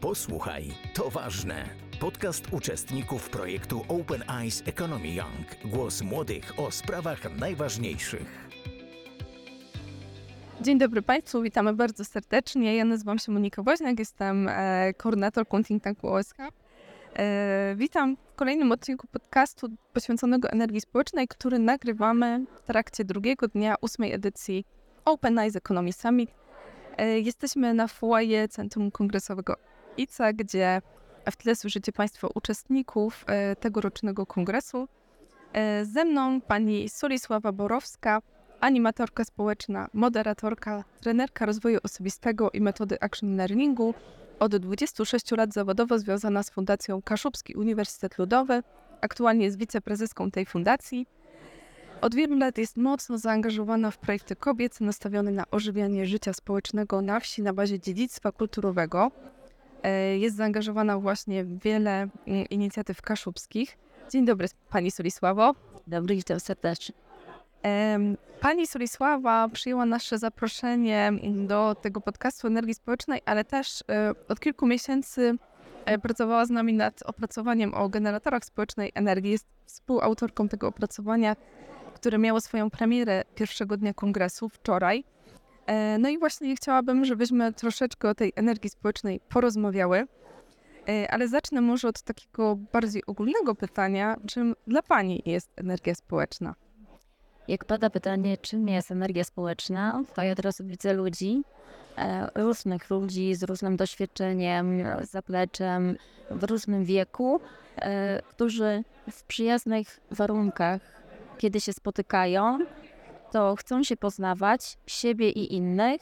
Posłuchaj, to ważne. Podcast uczestników projektu Open Eyes Economy Young. Głos młodych o sprawach najważniejszych. Dzień dobry Państwu, witamy bardzo serdecznie. Ja nazywam się Monika Woźniak, jestem e, koordynatorką think tanku OSH. E, witam w kolejnym odcinku podcastu poświęconego energii społecznej, który nagrywamy w trakcie drugiego dnia ósmej edycji Open Eyes Economy Summit. E, jesteśmy na foyer Centrum Kongresowego ICA, gdzie w tle słyszycie Państwo uczestników e, tegorocznego kongresu. E, ze mną pani Solisława Borowska, animatorka społeczna, moderatorka, trenerka rozwoju osobistego i metody action learningu, od 26 lat zawodowo związana z Fundacją Kaszubski Uniwersytet Ludowy, aktualnie jest wiceprezeską tej fundacji. Od wielu lat jest mocno zaangażowana w projekty kobiet nastawione na ożywianie życia społecznego na wsi na bazie dziedzictwa kulturowego. E, Jest zaangażowana właśnie w wiele mm, inicjatyw kaszubskich. Dzień dobry Pani Solisławo. Dobry, witam serdecznie. Pani Solisława przyjęła nasze zaproszenie do tego podcastu Energii Społecznej, ale też e, od kilku miesięcy e, pracowała z nami nad opracowaniem o generatorach społecznej energii. Jest współautorką tego opracowania, które miało swoją premierę pierwszego dnia kongresu wczoraj. E, No i właśnie chciałabym, żebyśmy troszeczkę o tej energii społecznej porozmawiały. E, Ale zacznę może od takiego bardziej ogólnego pytania, czym dla Pani jest energia społeczna? Jak pada pytanie, czym jest energia społeczna, to ja teraz widzę ludzi, e, różnych ludzi z różnym doświadczeniem, zapleczem, w różnym wieku, którzy w przyjaznych warunkach, kiedy się spotykają, to chcą się poznawać, siebie i innych,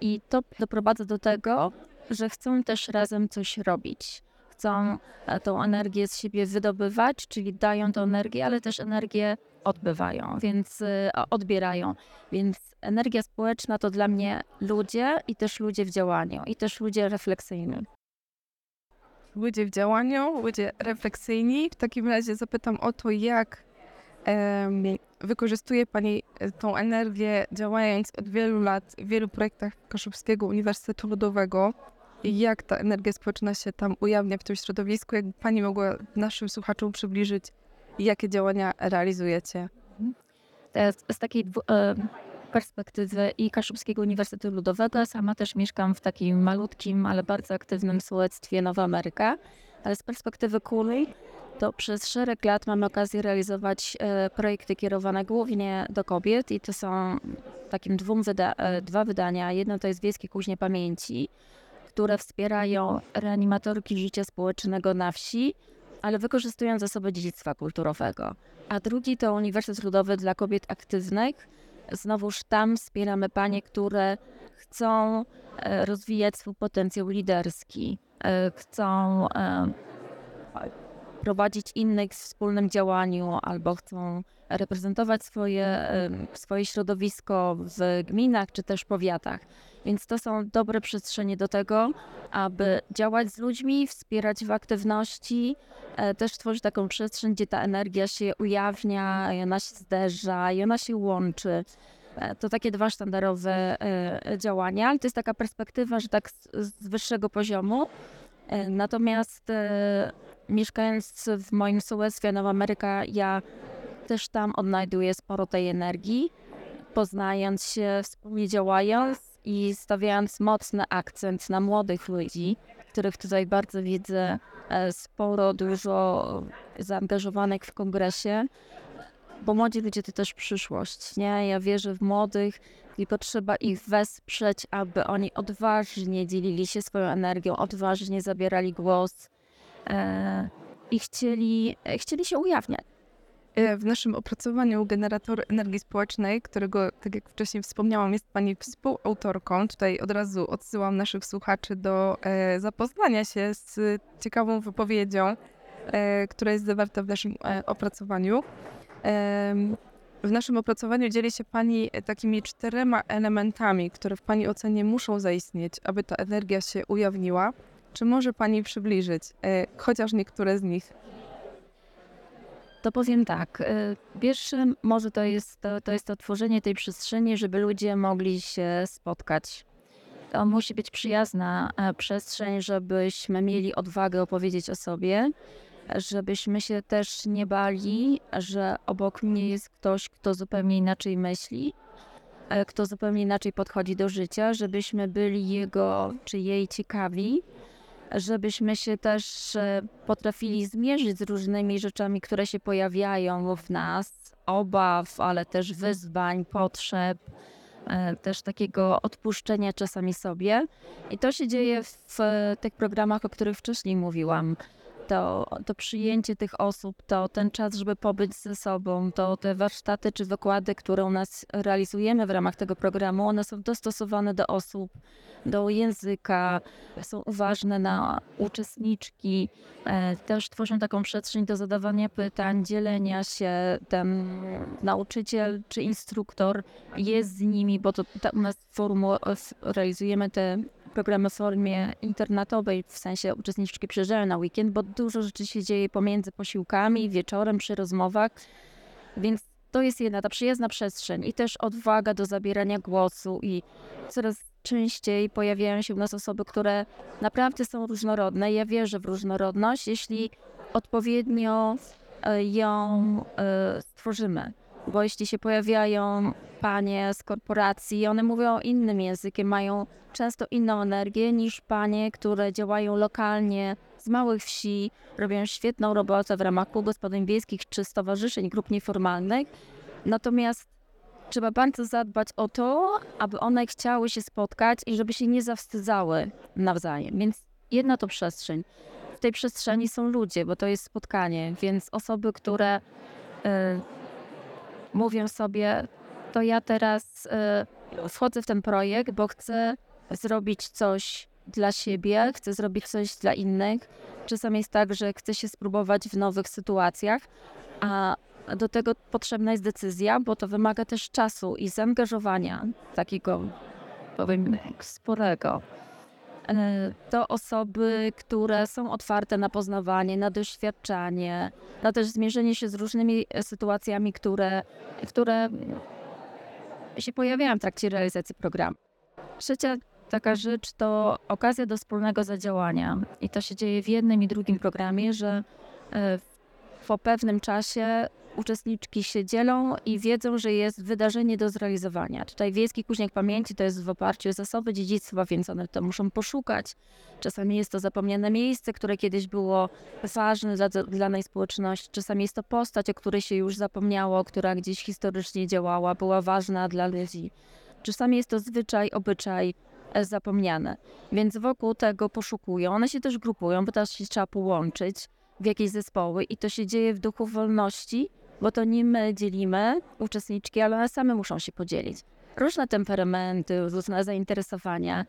i to doprowadza do tego, że chcą też razem coś robić. Chcą e, tą energię z siebie wydobywać, czyli dają tą energię, ale też energię odbywają, więc a, odbierają. Więc energia społeczna to dla mnie ludzie i też ludzie w działaniu, i też ludzie refleksyjni. ludzie w działaniu, ludzie refleksyjni. W takim razie zapytam o to, jak wykorzystuje Pani e, tą energię, działając od wielu lat w wielu projektach Kaszubskiego Uniwersytetu Ludowego. Jak ta energia społeczna się tam ujawnia w tym środowisku? Jakby Pani mogła naszym słuchaczom przybliżyć, jakie działania realizujecie? Teraz z takiej e, perspektywy i Kaszubskiego Uniwersytetu Ludowego, sama też mieszkam w takim malutkim, ale bardzo aktywnym sołectwie Nowa Ameryka, ale z perspektywy kuli to przez szereg lat mamy okazję realizować e, projekty kierowane głównie do kobiet i to są takim dwóm wyda- e, dwa wydania. Jedno to jest Wiejskie Kuźnie Pamięci, które wspierają reanimatorki życia społecznego na wsi, ale wykorzystując zasoby dziedzictwa kulturowego. A drugi to Uniwersytet Ludowy dla Kobiet Aktywnych. Znowuż tam wspieramy panie, które chcą e, rozwijać swój potencjał liderski, chcą prowadzić innych w wspólnym działaniu albo chcą reprezentować swoje, swoje środowisko w gminach czy też powiatach. Więc to są dobre przestrzenie do tego, aby działać z ludźmi, wspierać w aktywności, e, też tworzyć taką przestrzeń, gdzie ta energia się ujawnia, i ona się zderza i ona się łączy. E, To takie dwa sztandarowe e, działania, ale to jest taka perspektywa, że tak z, wyższego poziomu. Natomiast mieszkając w moim sołectwie Nowa Ameryka, ja też tam odnajduję sporo tej energii, poznając się, wspólnie działając i stawiając mocny akcent na młodych ludzi, których tutaj bardzo widzę e, sporo, dużo zaangażowanych w kongresie, bo młodzi ludzie to też przyszłość, nie? Ja wierzę w młodych i potrzeba ich wesprzeć, aby oni odważnie dzielili się swoją energią, odważnie zabierali głos i chcieli, chcieli się ujawniać. E, W naszym opracowaniu Generator Energii Społecznej, którego, tak jak wcześniej wspomniałam, jest Pani współautorką, tutaj od razu odsyłam naszych słuchaczy do e, zapoznania się z ciekawą wypowiedzią, e, która jest zawarta w naszym opracowaniu. W naszym opracowaniu dzieli się Pani takimi czterema elementami, które w Pani ocenie muszą zaistnieć, aby ta energia się ujawniła. Czy może Pani przybliżyć e, chociaż niektóre z nich? To powiem tak. y, Pierwszym może to jest to, to jest to tworzenie tej przestrzeni, żeby ludzie mogli się spotkać. to musi być przyjazna e, przestrzeń, żebyśmy mieli odwagę opowiedzieć o sobie, żebyśmy się też nie bali, że obok mnie jest ktoś, kto zupełnie inaczej myśli, e, kto zupełnie inaczej podchodzi do życia, żebyśmy byli jego czy jej ciekawi, żebyśmy się też e, potrafili zmierzyć z różnymi rzeczami, które się pojawiają w nas, obaw, ale też wyzwań, potrzeb, e, też takiego odpuszczenia czasami sobie. I to się dzieje w e, tych programach, o których wcześniej mówiłam. To, to przyjęcie tych osób, to ten czas, żeby pobyć ze sobą, to te warsztaty czy wykłady, które u nas realizujemy w ramach tego programu, one są dostosowane do osób, do języka, są uważne na uczestniczki, e, też tworzą taką przestrzeń do zadawania pytań, dzielenia się. Ten nauczyciel czy instruktor jest z nimi, bo to u nas formu, realizujemy te programy w formie internetowej, w sensie uczestniczki przyjeżdżają na weekend, bo dużo rzeczy się dzieje pomiędzy posiłkami, wieczorem, przy rozmowach, więc to jest jedna ta przyjazna przestrzeń i też odwaga do zabierania głosu i coraz częściej pojawiają się u nas osoby, które naprawdę są różnorodne. Ja wierzę w różnorodność, jeśli odpowiednio e, ją e, stworzymy. Bo jeśli się pojawiają panie z korporacji, one mówią innym językiem, mają często inną energię niż panie, które działają lokalnie z małych wsi, robią świetną robotę w ramach kół gospodyń wiejskich czy stowarzyszeń, grup nieformalnych. Natomiast trzeba bardzo zadbać o to, aby one chciały się spotkać i żeby się nie zawstydzały nawzajem. Więc jedna to przestrzeń. W tej przestrzeni są ludzie, bo to jest spotkanie, więc osoby, które y, mówią sobie, to ja teraz y, wchodzę w ten projekt, bo chcę zrobić coś dla siebie, chcę zrobić coś dla innych. Czasami jest tak, że chcę się spróbować w nowych sytuacjach, a do tego potrzebna jest decyzja, bo to wymaga też czasu i zaangażowania takiego, powiem, sporego. E, to osoby, które są otwarte na poznawanie, na doświadczanie, na też zmierzenie się z różnymi sytuacjami, które, które się pojawiają w trakcie realizacji programu. Trzecia taka rzecz to okazja do wspólnego zadziałania. I to się dzieje w jednym i drugim programie, że e, po pewnym czasie uczestniczki się dzielą i wiedzą, że jest wydarzenie do zrealizowania. Tutaj Wiejski Kuźniak Pamięci to jest w oparciu o zasoby dziedzictwa, więc one to muszą poszukać. Czasami jest to zapomniane miejsce, które kiedyś było ważne dla, danej społeczności. Czasami jest to postać, o której się już zapomniało, która gdzieś historycznie działała, była ważna dla ludzi. Czasami jest to zwyczaj, obyczaj, e, zapomniane. Więc wokół tego poszukują. One się też grupują, bo też się trzeba połączyć w jakieś zespoły i to się dzieje w duchu wolności, bo to nie my dzielimy uczestniczki, ale one same muszą się podzielić. Różne temperamenty, różne zainteresowania.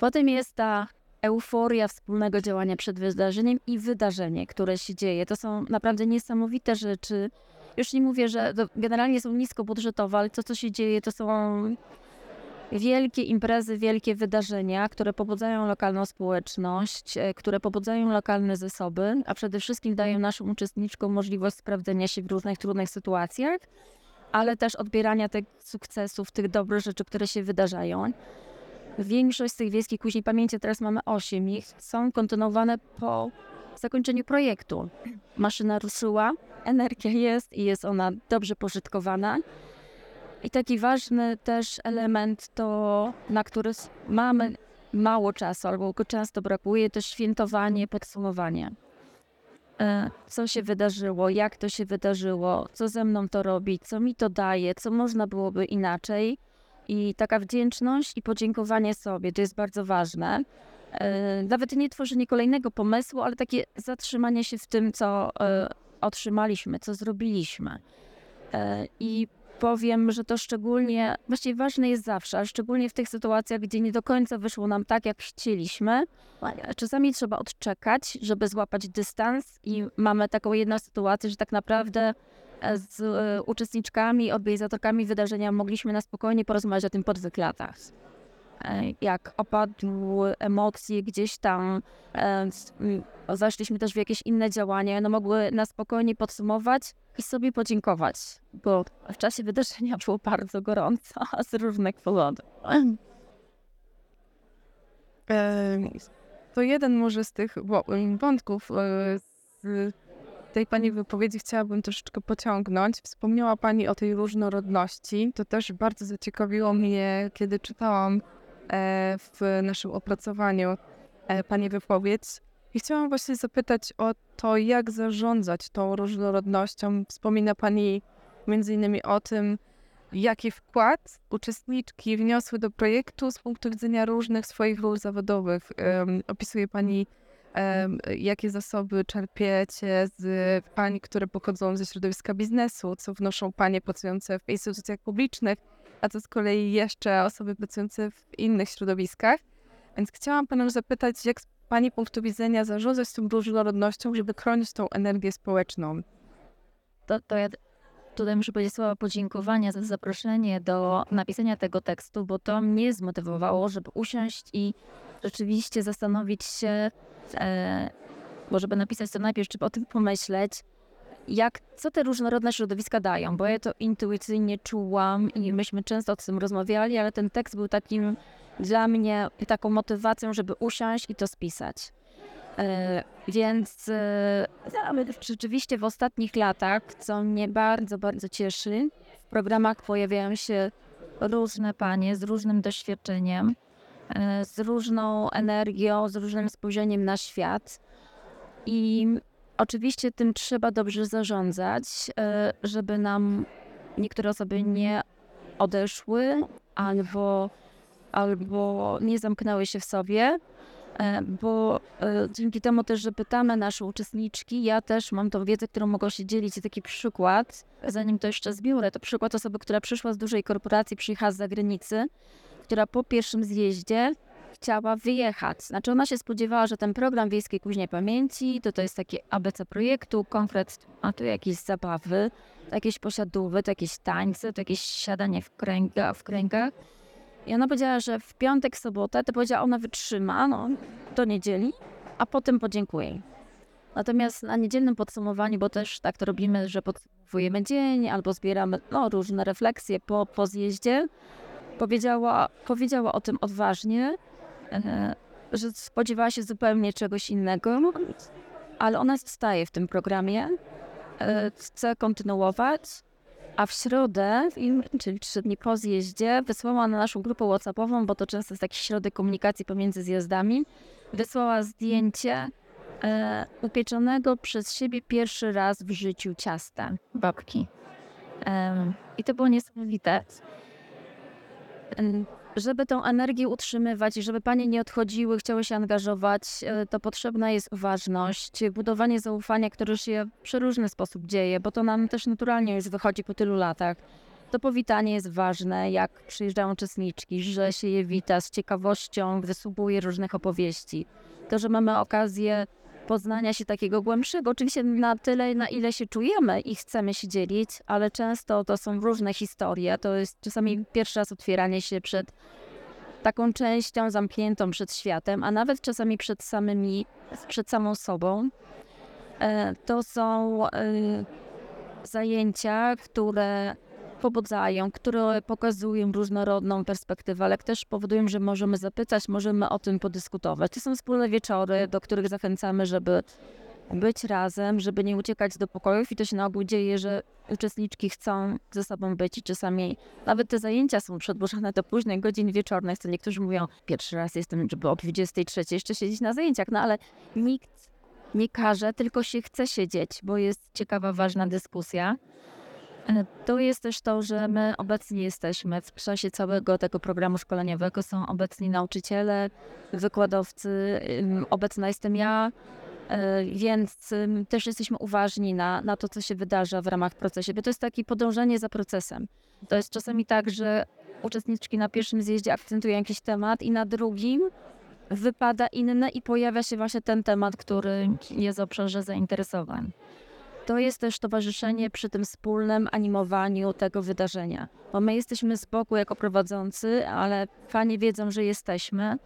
Potem jest ta euforia wspólnego działania przed wydarzeniem i wydarzenie, które się dzieje. To są naprawdę niesamowite rzeczy. Już nie mówię, że generalnie są niskobudżetowe, ale to, co się dzieje, to są wielkie imprezy, wielkie wydarzenia, które pobudzają lokalną społeczność, e, które pobudzają lokalne zasoby, a przede wszystkim dają naszym uczestniczkom możliwość sprawdzenia się w różnych trudnych sytuacjach, ale też odbierania tych sukcesów, tych dobrych rzeczy, które się wydarzają. Większość z tych wiejskich kuźni pamięci, teraz mamy osiem ich, są kontynuowane po zakończeniu projektu. Maszyna ruszyła, energia jest i jest ona dobrze pożytkowana. I taki ważny też element to, na który mamy mało czasu albo go często brakuje, to świętowanie, podsumowanie. E, co się wydarzyło, jak to się wydarzyło, co ze mną to robi, co mi to daje, co można byłoby inaczej. I taka wdzięczność i podziękowanie sobie to jest bardzo ważne. E, nawet nie tworzenie kolejnego pomysłu, ale takie zatrzymanie się w tym, co e, otrzymaliśmy, co zrobiliśmy. I powiem, że to szczególnie, właściwie ważne jest zawsze, ale szczególnie w tych sytuacjach, gdzie nie do końca wyszło nam tak, jak chcieliśmy. Czasami trzeba odczekać, żeby złapać dystans i mamy taką jedną sytuację, że tak naprawdę e, z e, uczestniczkami, organizatorkami wydarzenia mogliśmy na spokojnie porozmawiać o tym po dwóch latach. E, jak opadły emocje gdzieś tam, zaszliśmy też w jakieś inne działania, no mogły na spokojnie podsumować i sobie podziękować, bo w czasie wydarzenia było bardzo gorąco, z różnych powodów. E, to jeden może z tych wątków e, z tej Pani wypowiedzi chciałabym troszeczkę pociągnąć. Wspomniała Pani o tej różnorodności. To też bardzo zaciekawiło mnie, kiedy czytałam e, w naszym opracowaniu Pani wypowiedź. I chciałam właśnie zapytać o to, jak zarządzać tą różnorodnością. Wspomina Pani między innymi o tym, jaki wkład uczestniczki wniosły do projektu z punktu widzenia różnych swoich ról zawodowych. Opisuje Pani, jakie zasoby czerpiecie z Pani, które pochodzą ze środowiska biznesu, co wnoszą Panie pracujące w instytucjach publicznych, a co z kolei jeszcze osoby pracujące w innych środowiskach. Więc chciałam Panią zapytać, jak z Pani punktu widzenia zarządzać tą różnorodnością, żeby chronić tą energię społeczną? To, to ja tutaj muszę powiedzieć słowa podziękowania za zaproszenie do napisania tego tekstu, bo to mnie zmotywowało, żeby usiąść i rzeczywiście zastanowić się, e, bo żeby napisać to najpierw, żeby o tym pomyśleć, jak, co te różnorodne środowiska dają, bo ja to intuicyjnie czułam i myśmy często o tym rozmawiali, ale ten tekst był takim dla mnie taką motywacją, żeby usiąść i to spisać. E, więc e, rzeczywiście w ostatnich latach, co mnie bardzo, bardzo cieszy, w programach pojawiają się różne panie z różnym doświadczeniem, e, z różną energią, z różnym spojrzeniem na świat. I oczywiście tym trzeba dobrze zarządzać, żeby nam niektóre osoby nie odeszły albo, albo nie zamknęły się w sobie, E, bo e, dzięki temu też, że pytamy nasze uczestniczki, ja też mam tą wiedzę, którą mogą się dzielić. taki przykład, zanim to jeszcze zbiorę, to przykład osoby, która przyszła z dużej korporacji, przyjechała z zagranicy, która po pierwszym zjeździe chciała wyjechać. Znaczy ona się spodziewała, że ten program Wiejskiej Kuźniej Pamięci to to jest takie ABC projektu, konkret, a tu jakieś zabawy, jakieś posiadówy, to jakieś tańce, to jakieś siadanie w, kręga, w kręgach. I ona powiedziała, że w piątek, sobotę, to powiedziała, ona wytrzyma no, do niedzieli, a potem podziękuję. Natomiast na niedzielnym podsumowaniu, bo też tak to robimy, że podsumowujemy dzień albo zbieramy no, różne refleksje po, po zjeździe, powiedziała, powiedziała o tym odważnie, że spodziewała się zupełnie czegoś innego, ale ona zostaje w tym programie, e, chce kontynuować a w środę, czyli trzy dni po zjeździe, wysłała na naszą grupę WhatsAppową, bo to często jest taki środek komunikacji pomiędzy zjazdami, wysłała zdjęcie e, upieczonego przez siebie pierwszy raz w życiu ciasta babki. E, I to było niesamowite. Żeby tą energię utrzymywać i żeby panie nie odchodziły, chciały się angażować, e, to potrzebna jest uważność, budowanie zaufania, które się w przeróżny sposób dzieje, bo to nam też naturalnie już wychodzi po tylu latach. To powitanie jest ważne, jak przyjeżdżają uczestniczki, że się je wita z ciekawością, wysługuje różnych opowieści. To, że mamy okazję poznania się takiego głębszego. Oczywiście na tyle, na ile się czujemy i chcemy się dzielić, ale często to są różne historie. To jest czasami pierwszy raz otwieranie się przed taką częścią zamkniętą przed światem, a nawet czasami przed samymi, przed samą sobą. E, to są e, zajęcia, które pobudzają, które pokazują różnorodną perspektywę, ale też powodują, że możemy zapytać, możemy o tym podyskutować. To są wspólne wieczory, do których zachęcamy, żeby być razem, żeby nie uciekać do pokojów i to się na ogół dzieje, że uczestniczki chcą ze sobą być i czasami nawet te zajęcia są przedłużane do późnych godzin wieczornych, co niektórzy mówią, pierwszy raz jestem, żeby o 23 jeszcze siedzieć na zajęciach, no ale nikt nie każe, tylko się chce siedzieć, bo jest ciekawa, ważna dyskusja. To jest też to, że my obecni jesteśmy w czasie całego tego programu szkoleniowego. Są obecni nauczyciele, wykładowcy, obecna jestem ja, e, więc też jesteśmy uważni na, na to, co się wydarza w ramach procesu, bo to jest takie podążanie za procesem. To jest czasami tak, że uczestniczki na pierwszym zjeździe akcentują jakiś temat i na drugim wypada inny i pojawia się właśnie ten temat, który jest w obszarze zainteresowań to jest też towarzyszenie przy tym wspólnym animowaniu tego wydarzenia. Bo my jesteśmy z boku jako prowadzący, ale fani wiedzą, że jesteśmy.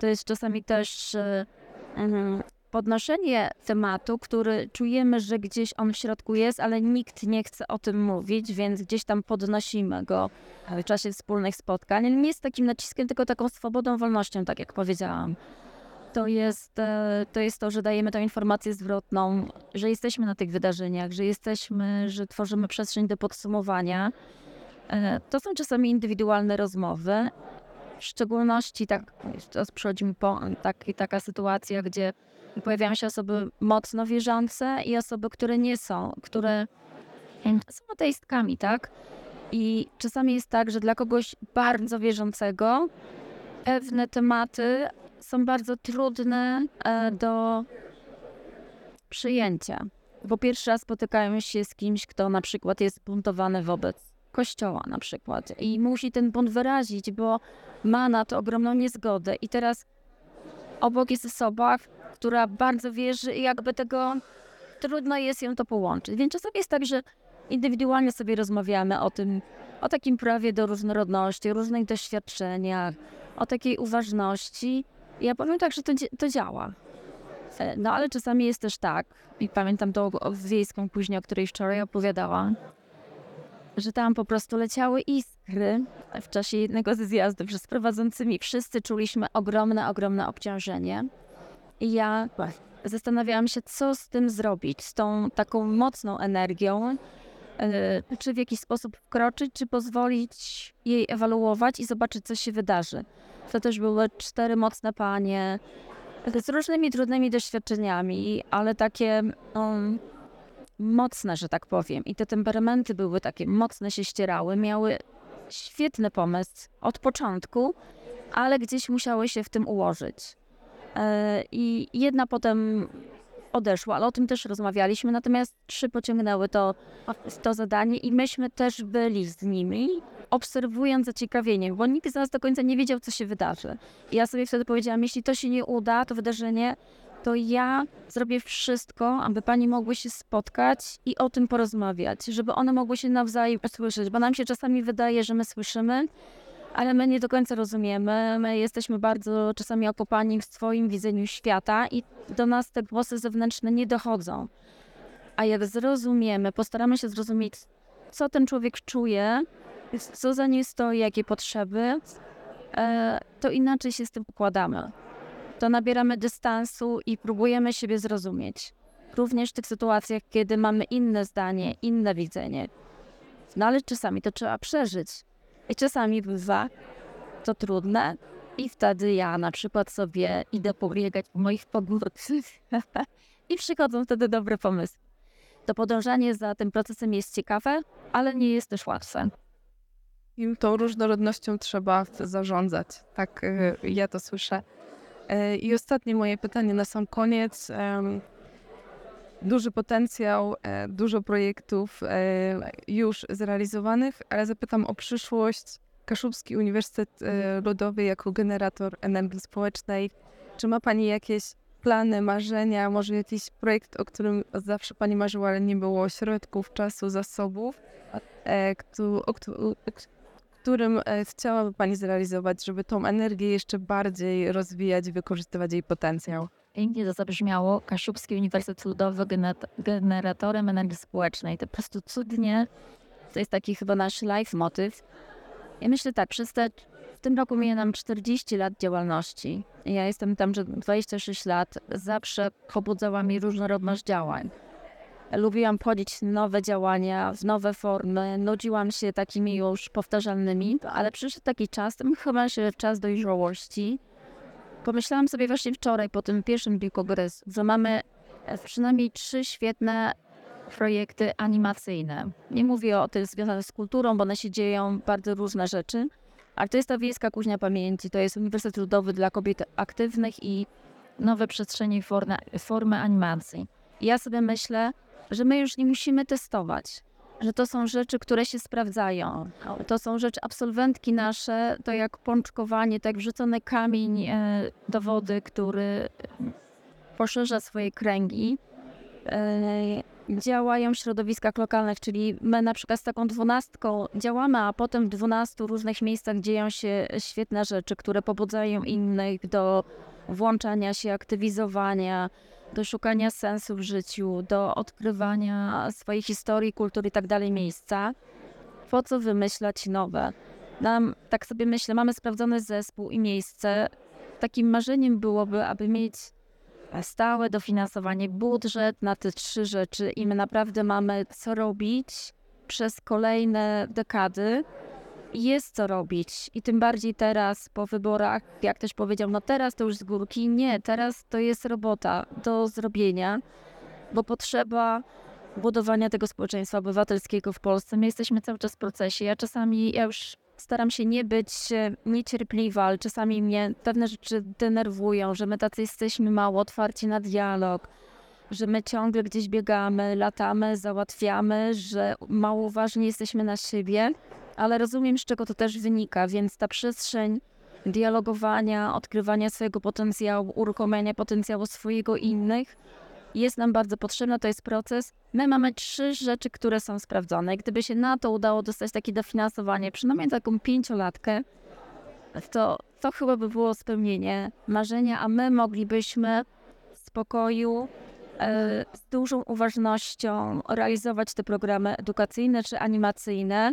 To jest czasami też podnoszenie tematu, który czujemy, że gdzieś on w środku jest, ale nikt nie chce o tym mówić, więc gdzieś tam podnosimy go w czasie wspólnych spotkań. Nie jest takim naciskiem, tylko taką swobodą, wolnością, tak jak powiedziałam. To jest, e, to jest to, że dajemy tę informację zwrotną, że jesteśmy na tych wydarzeniach, że jesteśmy, że tworzymy przestrzeń do podsumowania. E, To są czasami indywidualne rozmowy. W szczególności tak, teraz przychodzi mi po, tak, taka sytuacja, gdzie pojawiają się osoby mocno wierzące i osoby, które nie są, które są ateistkami, tak? I czasami jest tak, że dla kogoś bardzo wierzącego pewne tematy są bardzo trudne e, do przyjęcia. Bo pierwszy raz spotykają się z kimś, kto na przykład jest buntowany wobec kościoła na przykład i musi ten bunt wyrazić, bo ma na to ogromną niezgodę. I teraz obok jest osoba, która bardzo wierzy i jakby tego trudno jest ją to połączyć. Więc czasami jest tak, że indywidualnie sobie rozmawiamy o tym, o takim prawie do różnorodności, różnych doświadczeniach, o takiej uważności. Ja powiem tak, że to, to działa. E, No ale czasami jest też tak, i pamiętam tą wiejską kuźnię, o której wczoraj opowiadałam, że tam po prostu leciały iskry w czasie jednego ze zjazdów, że z prowadzącymi wszyscy czuliśmy ogromne, ogromne obciążenie. I ja zastanawiałam się, co z tym zrobić, z tą taką mocną energią, e, czy w jakiś sposób wkroczyć, czy pozwolić jej ewaluować i zobaczyć, co się wydarzy. To też były cztery mocne panie z różnymi trudnymi doświadczeniami, ale takie um, mocne, że tak powiem. I te temperamenty były takie mocne, się ścierały, miały świetny pomysł od początku, ale gdzieś musiały się w tym ułożyć. E, I jedna potem odeszła, ale o tym też rozmawialiśmy, natomiast trzy pociągnęły to, to zadanie i myśmy też byli z nimi, obserwując zaciekawieniem, bo nikt z nas do końca nie wiedział, co się wydarzy. I ja sobie wtedy powiedziałam, jeśli to się nie uda, to wydarzenie, to ja zrobię wszystko, aby pani mogły się spotkać i o tym porozmawiać, żeby one mogły się nawzajem słyszeć, bo nam się czasami wydaje, że my słyszymy, ale my nie do końca rozumiemy. My jesteśmy bardzo czasami okopani w swoim widzeniu świata i do nas te głosy zewnętrzne nie dochodzą. A jak zrozumiemy, postaramy się zrozumieć, co ten człowiek czuje, co za nim stoi, jakie potrzeby, e, to inaczej się z tym układamy. To nabieramy dystansu i próbujemy siebie zrozumieć. Również w tych sytuacjach, kiedy mamy inne zdanie, inne widzenie. No ale czasami to trzeba przeżyć. I czasami bywa to trudne. I wtedy ja na przykład sobie idę pobiegać po moich pogórkach i przychodzą wtedy dobre pomysły. To podążanie za tym procesem jest ciekawe, ale nie jest też łatwe. I tą różnorodnością trzeba zarządzać. Tak e, ja to słyszę. E, I ostatnie moje pytanie na sam koniec. Duży potencjał, e, dużo projektów już zrealizowanych, ale zapytam o przyszłość. Kaszubski Uniwersytet Ludowy jako generator energii społecznej. Czy ma Pani jakieś plany, marzenia, może jakiś projekt, o którym zawsze Pani marzyła, ale nie było środków, czasu, zasobów, o którym e, chciałaby Pani zrealizować, żeby tą energię jeszcze bardziej rozwijać wykorzystywać jej potencjał? Pięknie to zabrzmiało. Kaszubski Uniwersytet Ludowy gener- generatorem energii społecznej. To po prostu cudnie. To jest taki chyba nasz life motyw. Ja myślę tak, przez te, w tym roku minie nam 40 lat działalności. Ja jestem tam, że 26 lat. Zawsze pobudzała mi różnorodność działań. Lubiłam wchodzić w nowe działania, w nowe formy. Nudziłam się takimi już powtarzalnymi, ale przyszedł taki czas, chyba się czas dojrzałości. Pomyślałam sobie właśnie wczoraj po tym pierwszym dniu kongresu, że mamy e, przynajmniej trzy świetne projekty animacyjne. Nie mówię o tych związanych z kulturą, bo one się dzieją bardzo różne rzeczy, ale to jest ta Wiejska Kuźnia Pamięci, to jest Uniwersytet Ludowy dla Kobiet Aktywnych i nowe przestrzenie i formy, formy animacji. I ja sobie myślę, że my już nie musimy testować, że to są rzeczy, które się sprawdzają. To są rzeczy, absolwentki nasze, to jak pączkowanie, tak jak wrzucony kamień e, do wody, który poszerza swoje kręgi. E, działają w środowiskach lokalnych, czyli my na przykład z taką dwunastką działamy, a potem w dwunastu różnych miejscach dzieją się świetne rzeczy, które pobudzają innych do włączania się, aktywizowania, do szukania sensu w życiu, do odkrywania swojej historii, kultury tak dalej miejsca. Po co wymyślać nowe? Nam, tak sobie myślę, mamy sprawdzony zespół i miejsce. Takim marzeniem byłoby, aby mieć stałe dofinansowanie, budżet na te trzy rzeczy i my naprawdę mamy co robić przez kolejne dekady. Jest co robić i tym bardziej teraz po wyborach, jak ktoś powiedział, no teraz to już z górki. Nie, teraz to jest robota do zrobienia, bo potrzeba budowania tego społeczeństwa obywatelskiego w Polsce. My jesteśmy cały czas w procesie. Ja czasami, ja już staram się nie być e, niecierpliwa, ale czasami mnie pewne rzeczy denerwują, że my tacy jesteśmy mało otwarci na dialog, że my ciągle gdzieś biegamy, latamy, załatwiamy, że mało uważni jesteśmy na siebie, ale rozumiem, z czego to też wynika, więc ta przestrzeń dialogowania, odkrywania swojego potencjału, uruchomienia potencjału swojego i innych jest nam bardzo potrzebna, to jest proces. My mamy trzy rzeczy, które są sprawdzone. Gdyby się na to udało dostać takie dofinansowanie, przynajmniej taką pięciolatkę, to, to chyba by było spełnienie marzenia, a my moglibyśmy w spokoju, e, z dużą uważnością realizować te programy edukacyjne czy animacyjne.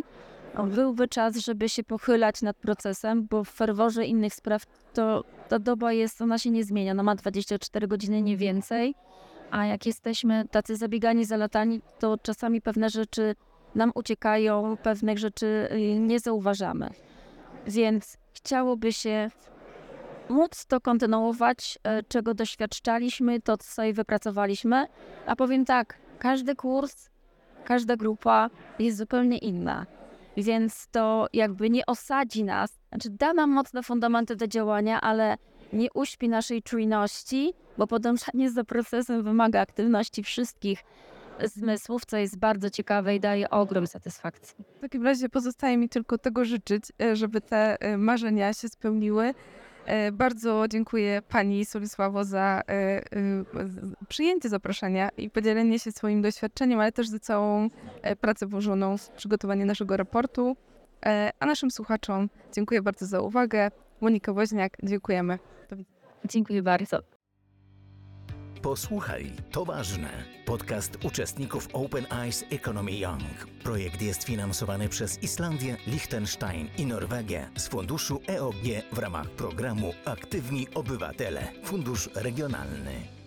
Byłby czas, żeby się pochylać nad procesem, bo w ferworze innych spraw to ta doba jest, ona się nie zmienia, ona ma 24 godziny, nie więcej a jak jesteśmy tacy zabiegani, zalatani, to czasami pewne rzeczy nam uciekają, pewnych rzeczy y, nie zauważamy. Więc chciałoby się móc to kontynuować, e, czego doświadczaliśmy, to co sobie wypracowaliśmy. A powiem tak, każdy kurs, każda grupa jest zupełnie inna. Więc to jakby nie osadzi nas, znaczy da nam mocne fundamenty do działania, ale nie uśpi naszej czujności, bo podążanie za procesem wymaga aktywności wszystkich zmysłów, co jest bardzo ciekawe i daje ogrom satysfakcji. W takim razie pozostaje mi tylko tego życzyć, e, żeby te e, marzenia się spełniły. E, Bardzo dziękuję Pani Solisławo za e, e, przyjęcie zaproszenia i podzielenie się swoim doświadczeniem, ale też za całą pracę włożoną w przygotowanie naszego raportu. A naszym słuchaczom dziękuję bardzo za uwagę. Monika Woźniak, dziękujemy. Dziękuję bardzo. Posłuchaj, to ważne. Podcast uczestników Open Eyes Economy Young. Projekt jest finansowany przez Islandię, Liechtenstein i Norwegię z funduszu EOG w ramach programu Aktywni Obywatele, Fundusz Regionalny.